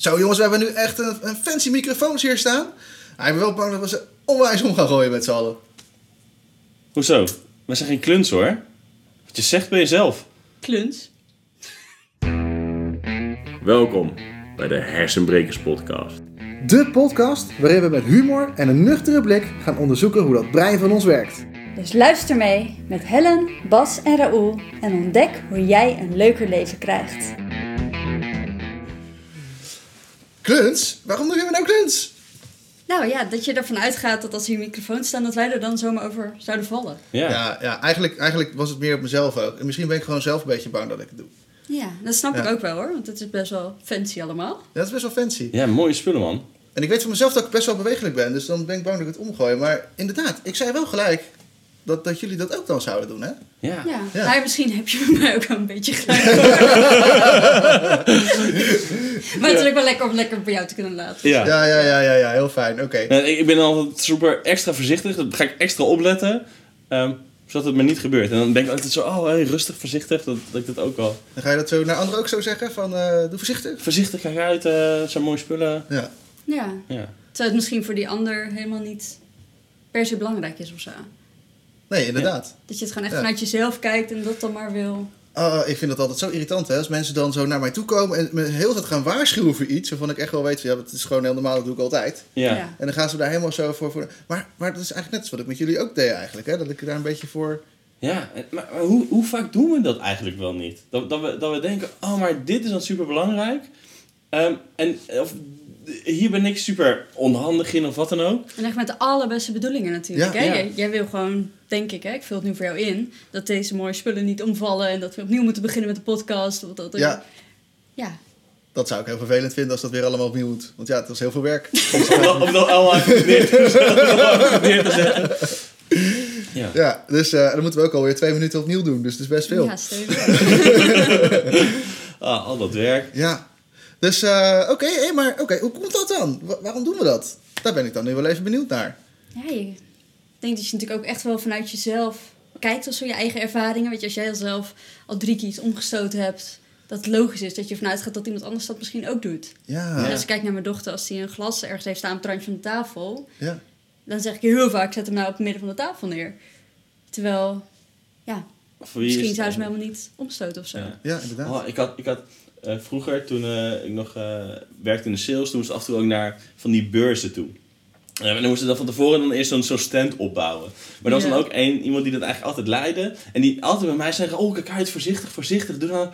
Zo jongens, we hebben nu echt een, een fancy microfoons hier staan. Hij ben wel bang dat we ze onwijs om gaan gooien met z'n allen. Hoezo? We zijn geen kluns hoor. Wat je zegt ben jezelf. Kluns. Welkom bij de Hersenbrekers Podcast. De podcast waarin we met humor en een nuchtere blik gaan onderzoeken hoe dat brein van ons werkt. Dus luister mee met Helen, Bas en Raoul en ontdek hoe jij een leuker leven krijgt. Kluns? Waarom doen we nou kluns? Nou ja, dat je ervan uitgaat dat als hier microfoons staan, dat wij er dan zomaar over zouden vallen. Ja. Ja, ja eigenlijk, eigenlijk was het meer op mezelf ook. En misschien ben ik gewoon zelf een beetje bang dat ik het doe. Ja, dat snap ik ook wel hoor, want het is best wel fancy allemaal. Ja, dat is best wel fancy. Ja, mooie spullen man. En ik weet van mezelf dat ik best wel bewegelijk ben, dus dan ben ik bang dat ik het omgooi. Maar inderdaad, ik zei wel gelijk dat, dat jullie dat ook dan zouden doen, hè? Ja. Ja, Ja. maar misschien heb je bij mij ook wel een beetje gelijk. maar het is ook wel lekker om lekker bij jou te kunnen laten. Ja. Ja, ja, ja, ja, ja heel fijn. Oké. Nou, ik ben altijd super extra voorzichtig. Dat ga ik extra opletten. ehm, zodat het me niet gebeurt. En dan denk ik altijd zo, oh, hey, rustig, voorzichtig. Dat, dat ik dat ook wel... Dan ga je dat zo naar anderen ook zo zeggen, van eh, doe voorzichtig. Voorzichtig, kijk uit, eh zijn mooie spullen. Ja. Ja, Ja. terwijl het misschien voor die ander helemaal niet per se belangrijk is of zo. Nee, inderdaad. Dat je het gewoon echt Ja. vanuit jezelf kijkt en dat dan maar wil. Oh, ik vind dat altijd zo irritant, hè. Als mensen dan zo naar mij toe komen en me heel tijd gaan waarschuwen voor iets, waarvan ik echt wel weet, van, ja, dat is gewoon heel normaal, dat doe ik altijd. Ja. Ja. En dan gaan ze daar helemaal zo voor. voor maar, maar dat is eigenlijk net zoals wat ik met jullie ook deed eigenlijk, hè. Dat ik daar een beetje voor... Ja, maar, maar hoe, hoe vaak doen we dat eigenlijk wel niet? Dat, dat, we, dat we denken, oh, maar dit is dan super belangrijk. en of, hier ben ik super onhandig in of wat dan ook. En echt met de allerbeste bedoelingen natuurlijk. Ja. hè? Ja. Jij, jij wil gewoon, denk ik, hè, ik vul het nu voor jou in, dat deze mooie spullen niet omvallen en dat we opnieuw moeten beginnen met de podcast. Of dat, Ja. ja. Dat zou ik heel vervelend vinden als dat weer allemaal opnieuw moet. Want ja, het was heel veel werk. Om dat, allemaal neer te zetten. Ja. Ja, dus eh, dan moeten we ook alweer twee minuten opnieuw doen. Dus het is best veel. Ja, voor. Ah, al dat werk. Ja. Dus, eh, oké, hé, maar oké, hoe komt dat dan? Wa- waarom doen we dat? Daar ben ik dan nu wel even benieuwd naar. Ja, je- ik denk dat je natuurlijk ook echt wel vanuit jezelf kijkt of zo je eigen ervaringen. Weet je, als jij zelf al drie keer iets omgestoten hebt, dat het logisch is dat je vanuit gaat dat iemand anders dat misschien ook doet. Ja, En ja. als ik kijk naar mijn dochter, als die een glas ergens heeft staan op het randje van de tafel, ja. dan zeg ik heel vaak, zet hem nou op het midden van de tafel neer. Terwijl, ja, misschien zou ze hem eigenlijk? helemaal niet omstoten of zo. Ja. inderdaad. Oh, ik had, ik had eh, vroeger, toen eh, ik nog eh, werkte in de sales, toen moest af en toe ook naar van die beurzen toe. En dan moesten we dan van tevoren dan eerst zo'n zo'n stand opbouwen. Maar er was Ja. dan ook één, iemand die dat eigenlijk altijd leidde. En die altijd bij mij zei, oh kijk uit, voorzichtig, voorzichtig. Doe.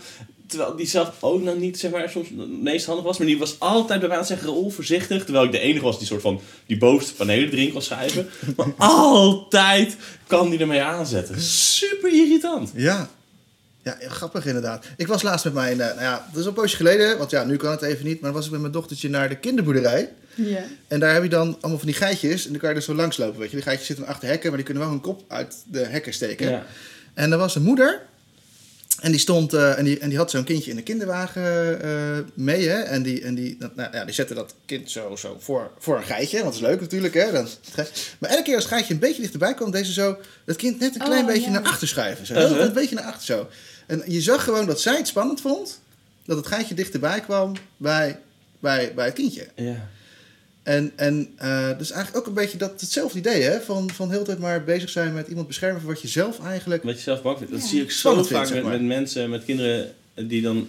Terwijl die zelf ook nog niet, zeg maar, soms het meest handig was. Maar die was altijd bij mij aan het zeggen, oh voorzichtig. Terwijl ik de enige was die soort van die bovenste panelen erin kon schrijven. Maar altijd kan die ermee aanzetten. Super irritant. Ja. Ja, grappig inderdaad. Ik was laatst met mijn, eh, nou ja, dat is al een poosje geleden, want ja, nu kan het even niet, maar dan was ik met mijn dochtertje naar de kinderboerderij. Ja. En daar heb je dan allemaal van die geitjes en dan kan je er zo langs lopen, weet je. Die geitjes zitten achter hekken, maar die kunnen wel hun kop uit de hekken steken. Ja. En er was een moeder. En die stond eh, en, die, en die had zo'n kindje in de kinderwagen eh, mee. Hè? En, die, en die, dat- nou, ja, die zette dat kind zo, zo voor, voor een geitje. Want dat is leuk natuurlijk. Hè? Dan, maar elke keer als het geitje een beetje dichterbij kwam, deze zo dat kind net een klein Oh, beetje ja. naar achter schuiven. Zo. Een beetje naar achter zo. En je zag gewoon dat zij het spannend vond. Dat het geitje dichterbij kwam bij, bij, bij het kindje. Ja. En, en eh, dus eigenlijk ook een beetje dat, hetzelfde idee, hè? Van, van heel de tijd maar bezig zijn met iemand beschermen voor wat je zelf eigenlijk... Wat je zelf bang vindt. Dat Ja. zie ik zo vaak vindt, zeg met, maar. met mensen, met kinderen die dan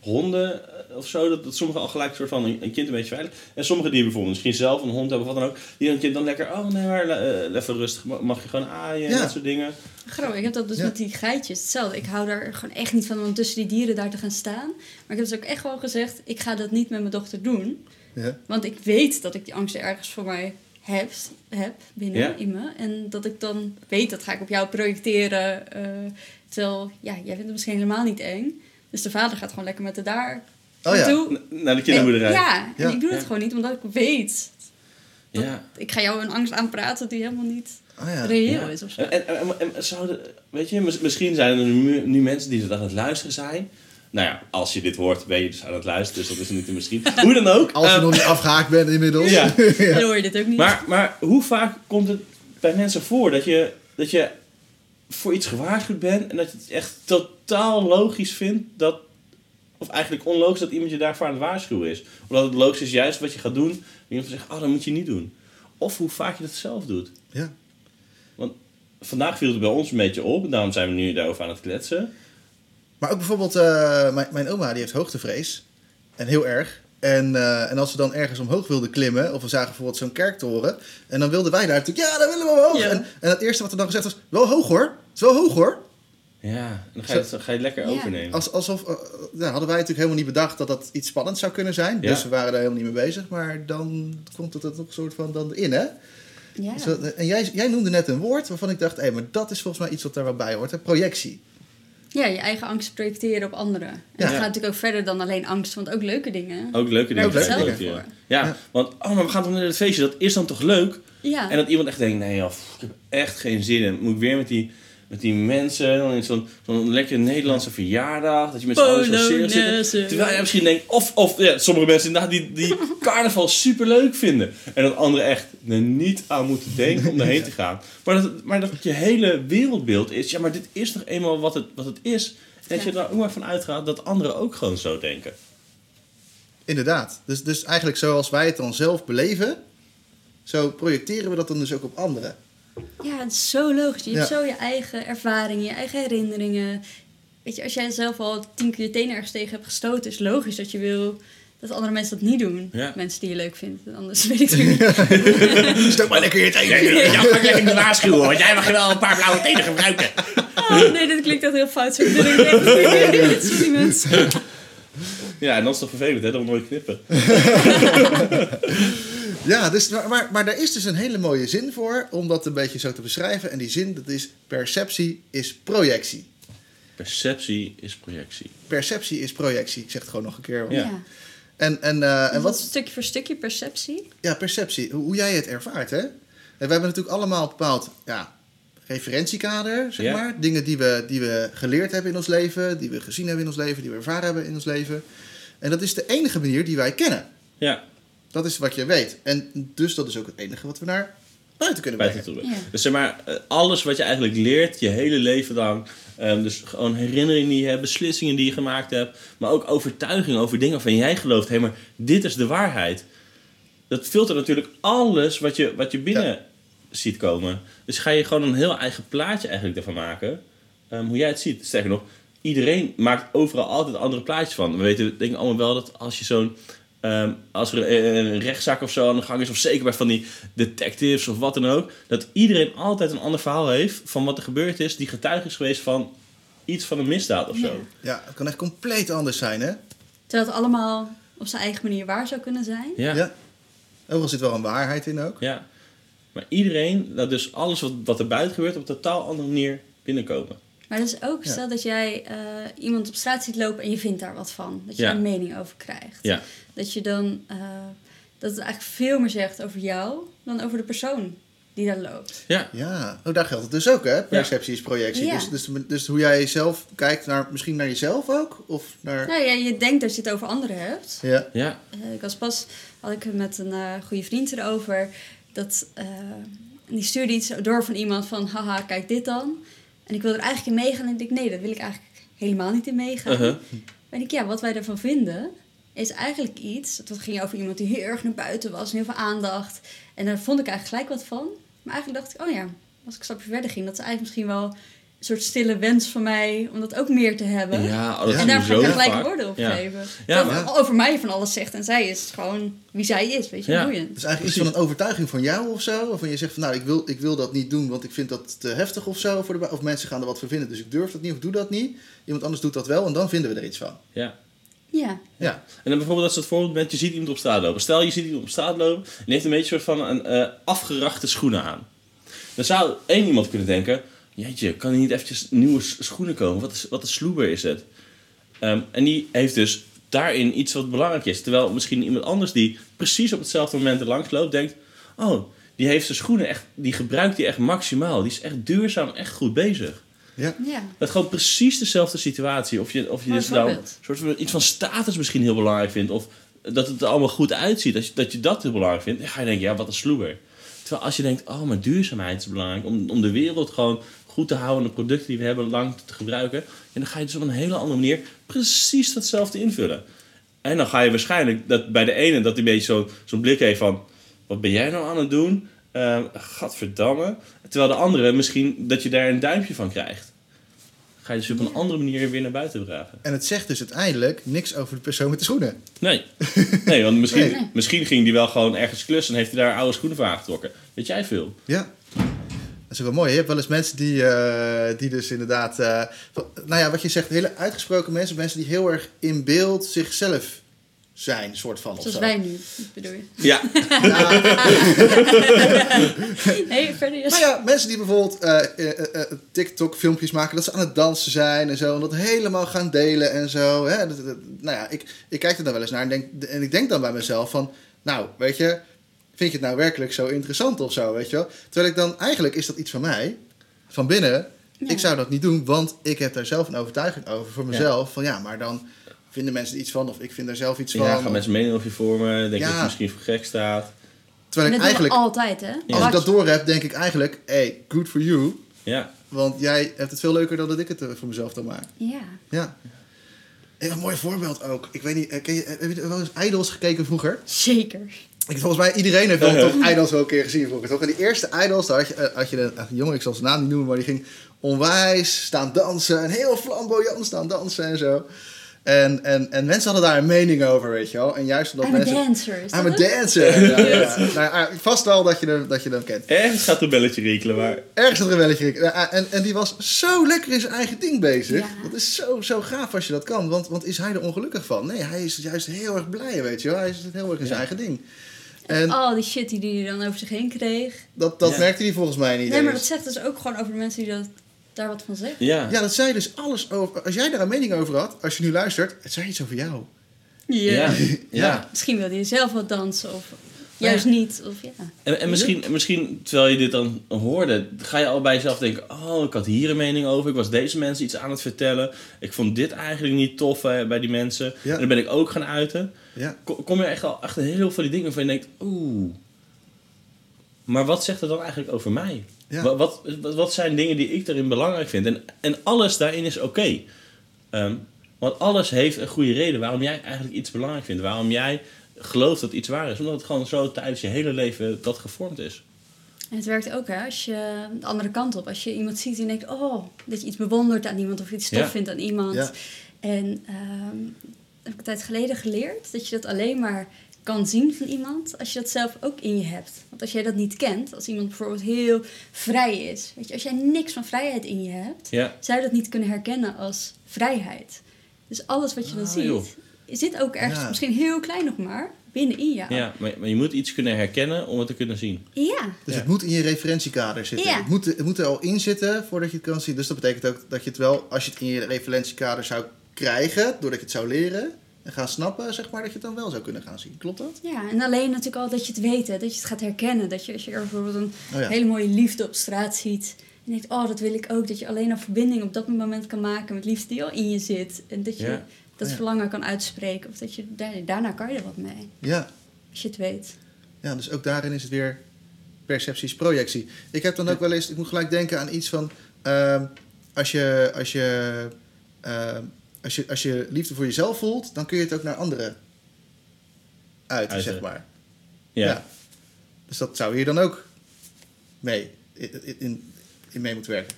honden of zo. Dat, dat sommigen al gelijk een soort van een, een kind een beetje veilig. En sommigen die bijvoorbeeld misschien zelf een hond hebben of wat dan ook. Die dan een kind dan lekker, oh nee maar eh, even rustig. Ma- Mag je gewoon aaien en Ja. dat soort dingen. Grappig, ik heb dat dus Ja. met die geitjes hetzelfde. Ik hou daar gewoon echt niet van om tussen die dieren daar te gaan staan. Maar ik heb dus ook echt wel gezegd, ik ga dat niet met mijn dochter doen. Ja. Want ik weet dat ik die angst ergens voor mij heb, heb binnen Ja. in me. En dat ik dan weet, dat ga ik op jou projecteren. eh, terwijl, ja, jij vindt het misschien helemaal niet eng. Dus de vader gaat gewoon lekker met de daar Oh ja. Naar de kinderboerderij. Ja, en ik doe het gewoon niet, omdat ik weet. dat- Ja. Ik ga jou een angst aanpraten die helemaal niet Oh ja. reëel Ja. is of zo. En, en, en, en zouden, weet je, mis- misschien zijn er nu, nu mensen die het aan het luisteren zijn. Nou ja, als je dit hoort, ben je dus aan het luisteren, dus dat is niet een misschien. Hoe dan ook. Als je eh, nog niet afgehaakt bent inmiddels. Ja. Dan hoor je dit ook niet. Maar, maar hoe vaak komt het bij mensen voor dat je, dat je voor iets gewaarschuwd bent en dat je het echt totaal logisch vindt dat Of eigenlijk onlogisch dat iemand je daarvoor aan het waarschuwen is. Of dat het logisch is juist wat je gaat doen. Iemand zegt, oh, dat moet je niet doen. Of hoe vaak je dat zelf doet. Ja. Vandaag viel het bij ons een beetje op. En daarom zijn we nu daarover aan het kletsen. Maar ook bijvoorbeeld, eh, mijn, mijn oma die heeft hoogtevrees. En heel erg. En, eh, en als we dan ergens omhoog wilden klimmen, of we zagen bijvoorbeeld zo'n kerktoren, en dan wilden wij daar natuurlijk, ja, daar willen we omhoog. Ja. En, en het eerste wat er dan gezegd was, wel hoog hoor, het is wel hoog hoor. Ja, en dan ga je, het- dan ga je het lekker Ja. overnemen. Als, alsof, eh, nou, hadden wij natuurlijk helemaal niet bedacht dat dat iets spannends zou kunnen zijn. Ja. Dus we waren daar helemaal niet mee bezig. Maar dan komt het er toch een soort van dan in, hè? Ja. Zo, en jij, jij noemde net een woord waarvan ik dacht, hé, maar dat is volgens mij iets wat daar wel bij hoort. Hè? Projectie. ja, je eigen angst projecteren op anderen. En Ja. dat gaat natuurlijk ook verder dan alleen angst, want ook leuke dingen. Ook leuke dingen. Ook leuke Ja. Want oh, maar we gaan toch naar het feestje. Dat is dan toch leuk? Ja. En dat iemand echt denkt, nee joh, ik heb echt geen zin in. Moet ik weer met die, met die mensen, dan in zo'n zo'n lekkere Nederlandse verjaardag, dat je met z'n allen zo serieus zit. Terwijl je misschien denkt, of, of ja, sommige mensen inderdaad die, die carnaval super leuk vinden. En dat anderen echt er niet aan moeten denken om daarheen te gaan. Maar dat, maar dat je hele wereldbeeld is, ja maar dit is toch eenmaal wat het, wat het is. En dat je er ook maar van uitgaat dat anderen ook gewoon zo denken. Inderdaad. Dus, dus eigenlijk zoals wij het dan zelf beleven, zo projecteren we dat dan dus ook op anderen. Ja, het is zo logisch. Je hebt Ja. zo je eigen ervaringen, je eigen herinneringen. Weet je, als jij zelf al tien keer je tenen ergens tegen hebt gestoten, is het logisch dat je wil dat andere mensen dat niet doen. Ja. Mensen die je leuk vindt. Anders weet ik het niet. Stoot maar lekker je tegen. Ja, ga ik lekker niet waarschuwen, want jij mag wel een paar blauwe tenen gebruiken. Oh, nee, dit klinkt echt heel fout. Sorry mensen. Ja, en dat is toch vervelend, hè? Dat we nooit knippen. Ja, dus, maar, maar, maar daar is dus een hele mooie zin voor om dat een beetje zo te beschrijven. En die zin, dat is perceptie is projectie. Perceptie is projectie. Perceptie is projectie. Ik zeg het gewoon nog een keer. Ja. Ja. En, en, eh, en En wat wat, stukje voor stukje perceptie? ja, perceptie, hoe, hoe jij het ervaart, hè? En we hebben natuurlijk allemaal een bepaald ja, referentiekader, zeg Ja. maar. Dingen die we, die we geleerd hebben in ons leven, die we gezien hebben in ons leven, die we ervaren hebben in ons leven. En dat is de enige manier die wij kennen. Ja, Dat is wat je weet. En dus dat is ook het enige wat we naar buiten kunnen brengen. Ja. Dus zeg maar, eh, alles wat je eigenlijk leert, je hele leven lang. ehm, dus gewoon herinneringen die je hebt, beslissingen die je gemaakt hebt. Maar ook overtuigingen over dingen waarvan jij gelooft. Hé, maar dit is de waarheid. Dat filtert natuurlijk alles wat je, wat je binnen ziet komen. Dus ga je gewoon een heel eigen plaatje eigenlijk ervan maken. ehm, hoe jij het ziet. Sterker nog, iedereen maakt overal altijd andere plaatjes van. We weten denk ik allemaal wel dat als je zo'n... ehm, als er een, een rechtszaak of zo aan de gang is, of zeker bij van die detectives of wat dan ook, dat iedereen altijd een ander verhaal heeft van wat er gebeurd is, die getuige is geweest van iets van een misdaad of zo. Ja. Ja, het kan echt compleet anders zijn, hè? Terwijl het allemaal op zijn eigen manier waar zou kunnen zijn. Ja. Ja. Overal zit wel een waarheid in ook. Ja. Maar iedereen, dat dus alles wat, wat er buiten gebeurt, op een totaal andere manier binnenkomen. Maar dat is ook, Ja. stel dat jij eh, iemand op straat ziet lopen en je vindt daar wat van. Dat je Ja. daar een mening over krijgt. Ja. Dat je dan, eh, dat het eigenlijk veel meer zegt over jou dan over de persoon die daar loopt. Ja. Ja, oh, daar geldt het dus ook, hè? Perceptie is projectie. Ja. Dus, dus, dus hoe jij zelf kijkt naar, misschien naar jezelf ook? Of naar... Nou ja, je denkt dat je het over anderen hebt. Ja. Ja. Eh, ik was pas, had ik het met een eh, goede vriend erover. Dat, eh, die stuurde iets door van iemand van, haha, kijk dit dan. En ik wil er eigenlijk in meegaan. En ik denk, nee, daar wil ik eigenlijk helemaal niet in meegaan. Uh-huh. En ik, ja, wat wij ervan vinden, is eigenlijk iets. Dat ging over iemand die heel erg naar buiten was en heel veel aandacht. En daar vond ik eigenlijk gelijk wat van. Maar eigenlijk dacht ik, oh ja, als ik een stapje verder ging, dat is eigenlijk misschien wel soort stille wens van mij om dat ook meer te hebben. Ja, oh, dat En zie daar je ga ik zo er gelijk woorden op Ja. geven. Ja, dat maar- over mij van alles zegt en zij is gewoon wie zij is, weet je, Ja. boeiend. Dus eigenlijk iets van een overtuiging van jou of zo? Waarvan je zegt van, nou, ik wil, ik wil dat niet doen, want ik vind dat te heftig of zo. Voor de, of mensen gaan er wat van vinden, dus ik durf dat niet of doe dat niet. Iemand anders doet dat wel en dan vinden we er iets van. Ja. Ja, Ja. En dan bijvoorbeeld als het voorbeeld bent, je ziet iemand op straat lopen. Stel je ziet iemand op straat lopen en die heeft een beetje een soort van een eh, afgerachte schoenen aan. Dan zou één iemand kunnen denken, jeetje, kan er niet eventjes nieuwe schoenen komen? Wat, is, wat een sloeber is het? Ehm, en die heeft dus daarin iets wat belangrijk is. Terwijl misschien iemand anders die precies op hetzelfde moment er langs loopt, denkt, oh, die heeft zijn schoenen echt, die gebruikt die echt maximaal. Die is echt duurzaam, echt goed bezig. Ja. ja. Dat gewoon precies dezelfde situatie. Of je, of je dus nou soort van iets van status misschien heel belangrijk vindt. Of dat het er allemaal goed uitziet. Dat je dat, je dat heel belangrijk vindt. Dan ga je denken, ja, wat een sloeber. Terwijl als je denkt, oh, maar duurzaamheid is belangrijk. Om, om de wereld gewoon goed te houden, de producten die we hebben lang te gebruiken. En dan ga je dus op een hele andere manier precies datzelfde invullen. En dan ga je waarschijnlijk dat bij de ene dat hij een beetje zo- zo'n blik heeft van... Wat ben jij nou aan het doen? Eh gadverdamme. Terwijl de andere misschien dat je daar een duimpje van krijgt. Ga je dus op een andere manier weer naar buiten dragen. En het zegt dus uiteindelijk niks over de persoon met de schoenen. Nee. Nee, want misschien, Nee. misschien ging die wel gewoon ergens klussen en heeft hij daar oude schoenen voor aangetrokken. Weet jij veel? Ja. Dat is ook wel mooi. Je hebt wel eens mensen die, eh, die dus inderdaad... eh, nou ja, wat je zegt, hele uitgesproken mensen. Mensen die heel erg in beeld zichzelf zijn, soort van. of Zoals zo. wij nu, bedoel je. Ja. Nee, verder is... Nou ja, mensen die bijvoorbeeld eh, eh, eh, eh, TikTok-filmpjes maken, dat ze aan het dansen zijn en zo, en dat helemaal gaan delen en zo. Hè? Dat, dat- nou ja, ik, ik kijk er dan wel eens naar en, denk, en ik denk dan bij mezelf van, nou, weet je, vind je het nou werkelijk zo interessant of zo, weet je wel? Terwijl ik dan, eigenlijk is dat iets van mij, van binnen. Ja. Ik zou dat niet doen, want ik heb daar zelf een overtuiging over voor mezelf. Van ja, maar dan vinden mensen er iets van of ik vind er zelf iets van. Ja, gaan mensen mening over je vormen. Denk je Ja. dat je misschien voor gek staat. Terwijl dat ik eigenlijk, altijd, hè? Ja. als ik dat door heb, denk ik eigenlijk, hey, good for you. Ja. Want jij hebt het veel leuker dan dat ik het eh, voor mezelf dan maak. Ja. Ja. En een mooi voorbeeld ook. Ik weet niet, eh, ken je, eh, heb je wel eens Idols gekeken vroeger? Zeker. Ik, volgens mij iedereen heeft wel toch Idols wel een keer gezien vroeger, toch? En die eerste Idols, daar had je, eh, had je een, een jongen, ik zal zijn naam niet noemen, maar die ging onwijs staan dansen. En heel flamboyant staan dansen en zo. En, en, en mensen hadden daar een mening over, weet je wel. En juist omdat I'm a mensen... dancer, is I'm a dancer. Ja, ja. Nou, ja, vast wel dat je, hem, dat je hem kent. Ergens gaat een belletje rinkelen, maar... Ergens een rebelletje. Ja, En, en die was zo lekker in zijn eigen ding bezig. Ja. Dat is zo, zo gaaf als je dat kan. Want, want is hij er ongelukkig van? Nee, hij is juist heel erg blij, weet je wel. Hij is heel erg in zijn Ja. eigen ding. En Al die shit die hij dan over zich heen kreeg. dat, dat Ja. merkte hij volgens mij niet Nee, maar dat zegt dus ook gewoon over de mensen die dat, daar wat van zeggen. Ja. Ja, dat zei dus alles over... Als jij daar een mening over had, als je nu luistert... Het zei iets over jou. Ja. Ja. ja. Misschien wilde hij zelf wat dansen of juist niet. Of, ja. En, en misschien, misschien, terwijl je dit dan hoorde, ga je al bij jezelf denken... Oh, ik had hier een mening over. Ik was deze mensen iets aan het vertellen. Ik vond dit eigenlijk niet tof eh, bij die mensen. Ja. En dan ben ik ook gaan uiten. Ja. Kom, je echt al achter heel veel van die dingen waarvan je denkt... Oeh, maar wat zegt het dan eigenlijk over mij? Ja. Wat, wat, wat, wat zijn dingen die ik daarin belangrijk vind? En, en alles daarin is oké. Ehm, want alles heeft een goede reden waarom jij eigenlijk iets belangrijk vindt. Waarom jij gelooft dat iets waar is. Omdat het gewoon zo tijdens je hele leven dat gevormd is. En het werkt ook hè, als je de andere kant op. Als je iemand ziet en denkt, oh, dat je iets bewondert aan iemand of iets tof Ja. vindt aan iemand. Ja. En ehm heb ik een tijd geleden geleerd dat je dat alleen maar kan zien van iemand als je dat zelf ook in je hebt. Want als jij dat niet kent, als iemand bijvoorbeeld heel vrij is, weet je, als jij niks van vrijheid in je hebt, Ja, zou je dat niet kunnen herkennen als vrijheid. Dus alles wat je dan Ah, ziet, joh. Zit ook ergens, Ja. misschien heel klein nog maar, binnenin jou. ja maar, maar je moet iets kunnen herkennen om het te kunnen zien. Ja. Dus Ja. het moet in je referentiekader zitten. Ja. Het, moet, het moet er al in zitten voordat je het kan zien. Dus dat betekent ook dat je het wel, als je het in je referentiekader zou krijgen, doordat je het zou leren en gaan snappen, zeg maar, dat je het dan wel zou kunnen gaan zien. Klopt dat? Ja, en alleen natuurlijk al dat je het weet, hè, dat je het gaat herkennen. Dat je als je er bijvoorbeeld een Oh ja. hele mooie liefde op straat ziet. En denkt, oh, dat wil ik ook. Dat je alleen een verbinding op dat moment kan maken met liefde die al in je zit. En dat je Ja. Dat Ja. verlangen kan uitspreken. Of dat je, daar- daarna kan je er wat mee. Ja. Als je het weet. Ja, dus ook daarin is het weer perceptie is projectie. Ik heb dan ook wel eens, ik moet gelijk denken aan iets van, ehm, als je, als je, ehm, als je, als je liefde voor jezelf voelt, dan kun je het ook naar anderen uiten, Uiten. zeg maar. Ja. Ja. Dus dat zou hier dan ook mee in, in, in mee moeten werken.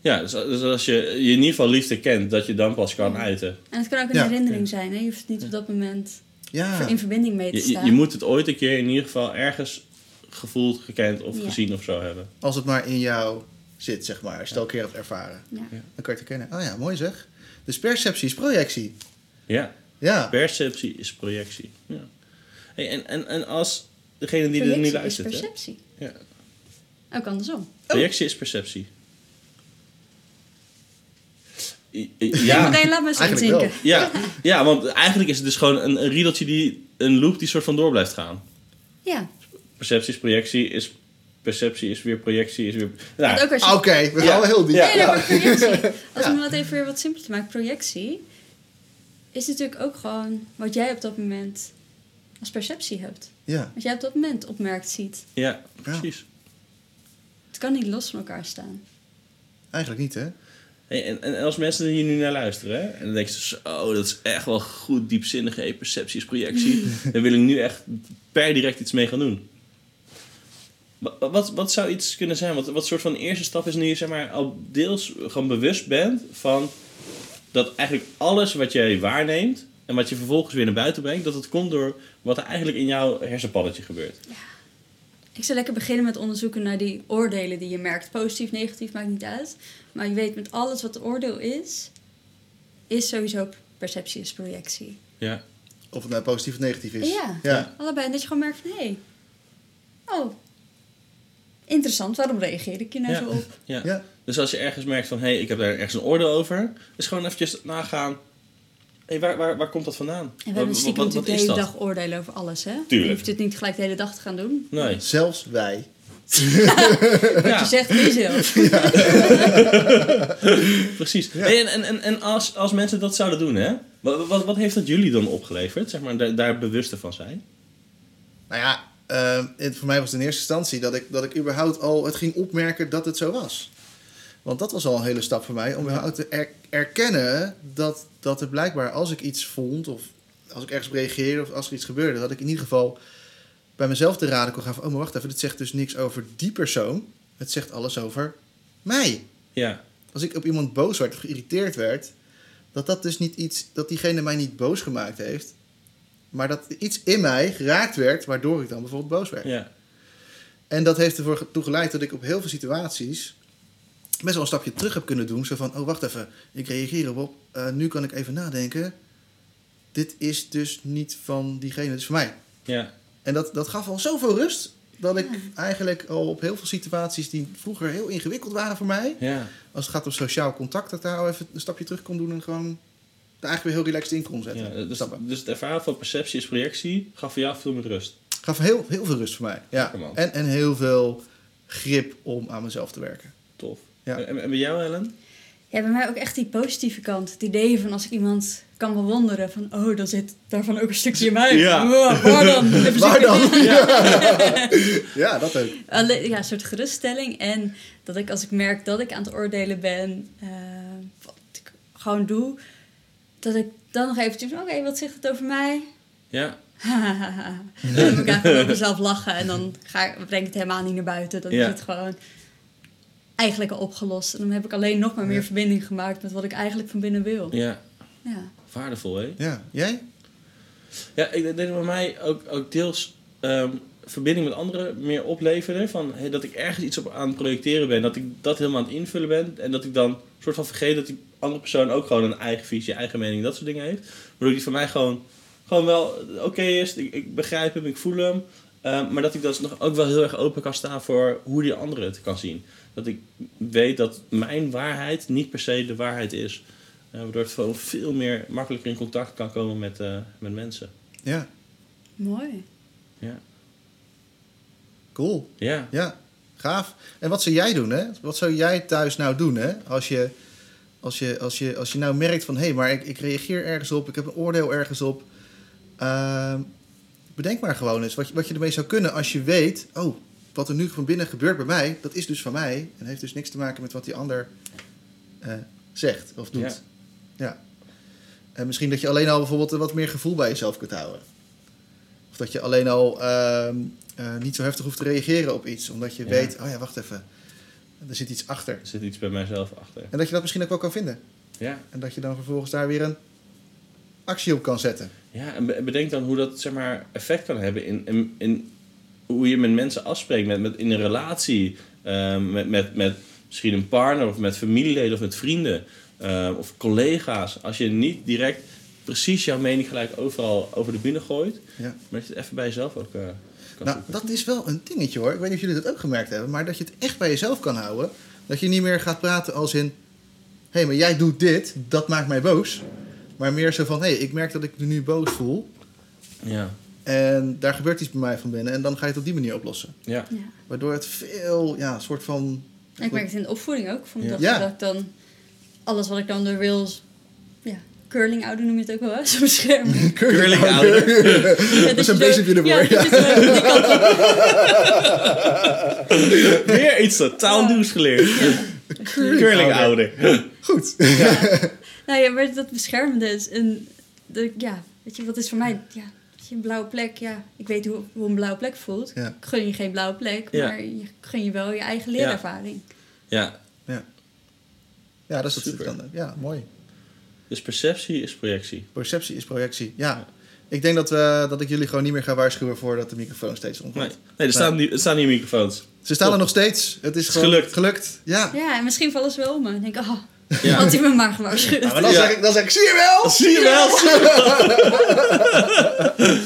Ja, dus, dus als je je in ieder geval liefde kent, dat je dan pas kan uiten. En het kan ook een Ja. herinnering zijn. Hè? Je hoeft het niet op dat moment Ja, in verbinding mee te Je, je, staan. je moet het ooit een keer in ieder geval ergens gevoeld, gekend of Ja. gezien of zo hebben. als het maar in jou zit, zeg maar. Als je het al een keer hebt ervaren. Ja. Dan kan je het herkennen. Oh ja, mooi zeg. Dus perceptie is projectie. Ja, Ja. perceptie is projectie. Ja. Hey, en, en, en als degene die er nu is luistert... hè? perceptie. Ja. Ook andersom. Projectie is perceptie. Ja. Laat maar eens Eigenlijk wel. inzinken. ja, ja, want eigenlijk is het dus gewoon een, een riedeltje die... Een loop die soort van door blijft gaan. Ja. Perceptie is projectie, is... Perceptie is weer projectie, is weer... Nou, Oké, we gaan Ja. wel heel diep. Ja. Nee, nee, maar projectie. Als Ja. we dat even weer wat simpeler maken. Projectie is natuurlijk ook gewoon wat jij op dat moment als perceptie hebt. Ja. Wat jij op dat moment opmerkt, ziet. ja, precies. Het kan niet los van elkaar staan. Eigenlijk niet, hè? En, en als mensen hier nu naar luisteren, hè, en dan denk je zo, oh, dat is echt wel goed diepzinnige hey, perceptie is projectie. Daar wil ik nu echt per direct iets mee gaan doen. Wat, wat, wat zou iets kunnen zijn? Wat, wat soort van eerste stap is nu je zeg maar, al deels gewoon bewust bent van dat eigenlijk alles wat jij waarneemt en wat je vervolgens weer naar buiten brengt, dat het komt door wat er eigenlijk in jouw hersenpalletje gebeurt. Ik zou lekker beginnen met onderzoeken naar die oordelen die je merkt. Positief, negatief, maakt niet uit. Maar je weet met alles wat oordeel is, is sowieso perceptie is projectie. Ja, Of het nou positief of negatief is. Ja. ja. Allebei. En dat je gewoon merkt van, hé, hey, oh, interessant, waarom reageer ik hier nou Ja. zo op? ja. Ja. Dus als je ergens merkt van, hé, hey, ik heb daar ergens een oordeel over, is gewoon eventjes nagaan, hey, waar, waar, waar komt dat vandaan? En we hebben stiekem wat- wat natuurlijk de is hele dag oordelen over alles, hè? Tuurlijk. Je hoeft het niet gelijk de hele dag te gaan doen. Nee. Zelfs wij. Wat je Ja, zegt, je zelf. precies. Hey, en en, en, en als, als mensen dat zouden doen, hè? Wat, wat, wat heeft dat jullie dan opgeleverd? Zeg maar, daar, daar bewuster van zijn? Nou ja, ehm, het, voor mij was het in eerste instantie dat ik, dat ik überhaupt al het ging opmerken dat het zo was. Want dat was al een hele stap voor mij om te er- erkennen dat, dat er blijkbaar als ik iets vond of als ik ergens reageerde of als er iets gebeurde, dat ik in ieder geval bij mezelf te raden kon gaan van, oh maar wacht even, dit zegt dus niks over die persoon. Het zegt alles over mij. Ja, Als ik op iemand boos werd of geïrriteerd werd, dat dat dus niet iets, dat diegene mij niet boos gemaakt heeft, maar dat iets in mij geraakt werd, waardoor ik dan bijvoorbeeld boos werd. ja, En dat heeft ervoor toe geleid dat ik op heel veel situaties best wel een stapje terug heb kunnen doen. Zo van, oh wacht even, ik reageer erop. Eh, nu kan ik even nadenken. Dit is dus niet van diegene, dit is van mij. ja. En dat, dat gaf al zoveel rust, dat ik eigenlijk al op heel veel situaties die vroeger heel ingewikkeld waren voor mij, ja. als het gaat om sociaal contact, dat daar al even een stapje terug kon doen en gewoon er eigenlijk weer heel relaxed in kon zetten. ja dus, Stappen. dus het ervaren van perceptie is projectie gaf voor jou veel meer rust. Gaf heel, heel veel rust voor mij. Ja. En, en heel veel grip om aan mezelf te werken. Tof. Ja. En, en bij jou, Helen? Ja, bij mij ook echt die positieve kant. Het idee van als ik iemand kan bewonderen van, oh, dan zit daarvan ook een stukje in mij. Ja. Waar dan? Waar dan? Ja. ja, dat ook. Alleen, ja, een soort geruststelling. En dat ik als ik merk dat ik aan het oordelen ben, eh, wat ik gewoon doe, dat ik dan nog eventjes, oké, wat zegt het over mij? Ja, dan moet ik eigenlijk mezelf lachen en dan ga ik, breng ik het helemaal niet naar buiten. Dan Ja. is het gewoon eigenlijk al opgelost. En dan heb ik alleen nog maar meer Ja. verbinding gemaakt met wat ik eigenlijk van binnen wil. ja. Ja. Waardevol, hè? Ja, jij? Ja, ik denk dat bij mij ook, ook deels ehm, verbinding met anderen meer opleverde. Van, hey, dat ik ergens iets op aan het projecteren ben. Dat ik dat helemaal aan het invullen ben. En dat ik dan soort van vergeet dat die andere persoon ook gewoon een eigen visie, eigen mening, dat soort dingen heeft. Waardoor die voor mij gewoon, gewoon wel oké is. Ik, ik begrijp hem, ik voel hem. Ehm, maar dat ik dus nog ook wel heel erg open kan staan voor hoe die andere het kan zien. Dat ik weet dat mijn waarheid niet per se de waarheid is. Eh, waardoor het veel meer makkelijker in contact kan komen met, eh, met mensen. Ja, Mooi. Ja. cool. Ja. Ja, gaaf. En wat zou jij doen, hè? Wat zou jij thuis nou doen, hè? Als je, als je, als je, als je nou merkt van... hé, hey, maar ik, ik reageer ergens op, ik heb een oordeel ergens op. Ehm, bedenk maar gewoon eens wat je, wat je ermee zou kunnen als je weet... oh, wat er nu van binnen gebeurt bij mij, dat is dus van mij... en heeft dus niks te maken met wat die ander eh, zegt of doet. Ja. Ja. En misschien dat je alleen al bijvoorbeeld wat meer gevoel bij jezelf kunt houden. Of dat je alleen al ehm, eh, niet zo heftig hoeft te reageren op iets. Omdat je Ja. weet, oh ja, wacht even. Er zit iets achter. Er zit iets bij mijzelf achter. En dat je dat misschien ook wel kan vinden. Ja. En dat je dan vervolgens daar weer een actie op kan zetten. Ja, en be- bedenk dan hoe dat zeg maar, effect kan hebben in, in, in hoe je met mensen afspreekt, met, met, in een relatie, ehm, met, met, met misschien een partner of met familieleden of met vrienden ehm, of collega's. Als je niet direct precies jouw mening gelijk overal over de bühne gooit, Ja. maar dat je het even bij jezelf ook eh, kan Nou, zoeken. dat is wel een dingetje hoor. Ik weet niet of jullie dat ook gemerkt hebben. Maar dat je het echt bij jezelf kan houden. Dat je niet meer gaat praten als in... Hé, hey, maar jij doet dit. Dat maakt mij boos. Maar meer zo van... Hé, hey, ik merk dat ik me nu boos voel. Ja, En daar gebeurt iets bij mij van binnen. En dan ga je het op die manier oplossen. ja. Ja. Waardoor het veel, ja, soort van... En ik merk het in de opvoeding ook. Van Ja. dat, Ja. dat ik dan alles wat ik dan door wil, ja, curling ouder noem je het ook wel? Zo'n bescherming. Curling ouder. Ja, Dat is je een bezempje ervoor, Ja, dat die kant op- Weer iets totaal Ja. nieuws geleerd. Curling-ouder. Goed. Nou ja, maar dat beschermende is een... De, ja, weet je, wat is voor mij... Ja, je, een blauwe plek, ja. Ik weet hoe, hoe een blauwe plek voelt. Ja. Ik gun je geen blauwe plek, Ja. maar je gun je wel je eigen leerervaring. Ja, Ja, dat is Super. het. dan- Ja, mooi. dus perceptie is projectie. Perceptie is projectie. Ja. Ik denk dat, we, dat ik jullie gewoon niet meer ga waarschuwen voordat de microfoon steeds omvalt. Nee, nee er, staan niet, er staan niet microfoons. Ze staan er nog steeds. Het is is gewoon gelukt. gelukt. Ja. Ja, en misschien vallen ze wel om me. En denk ik, oh, Ja. had hij gewaarschuwd. Ja, maar dan, Ja. zeg ik, dan zeg ik, zie je wel? Zie je wel? zie je wel.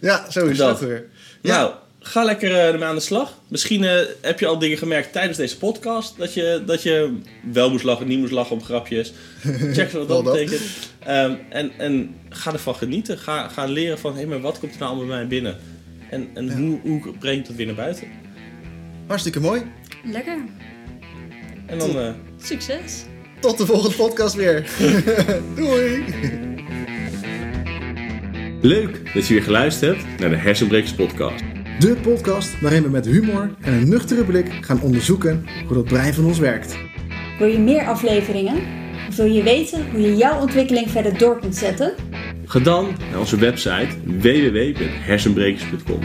Ja, zo is Dat. weer. Ja. Nou, ga lekker eh, ermee aan de slag. Misschien eh, heb je al dingen gemerkt tijdens deze podcast. Dat je, dat je wel moest lachen, niet moest lachen om grapjes. Check wat dat betekent. Ehm, en, en ga ervan genieten. Ga, ga leren van, hé, maar wat komt er nou allemaal bij mij binnen? En, en Ja. hoe, hoe breng ik dat weer naar buiten? Hartstikke mooi. Lekker. En dan... eh, Succes. Tot de volgende podcast weer. Doei. Leuk dat je weer geluisterd hebt naar de Hersenbrekers podcast. De podcast waarin we met humor en een nuchtere blik gaan onderzoeken hoe dat brein van ons werkt. Wil je meer afleveringen? Of wil je weten hoe je jouw ontwikkeling verder door kunt zetten? Ga dan naar onze website www.hersenbrekers.com.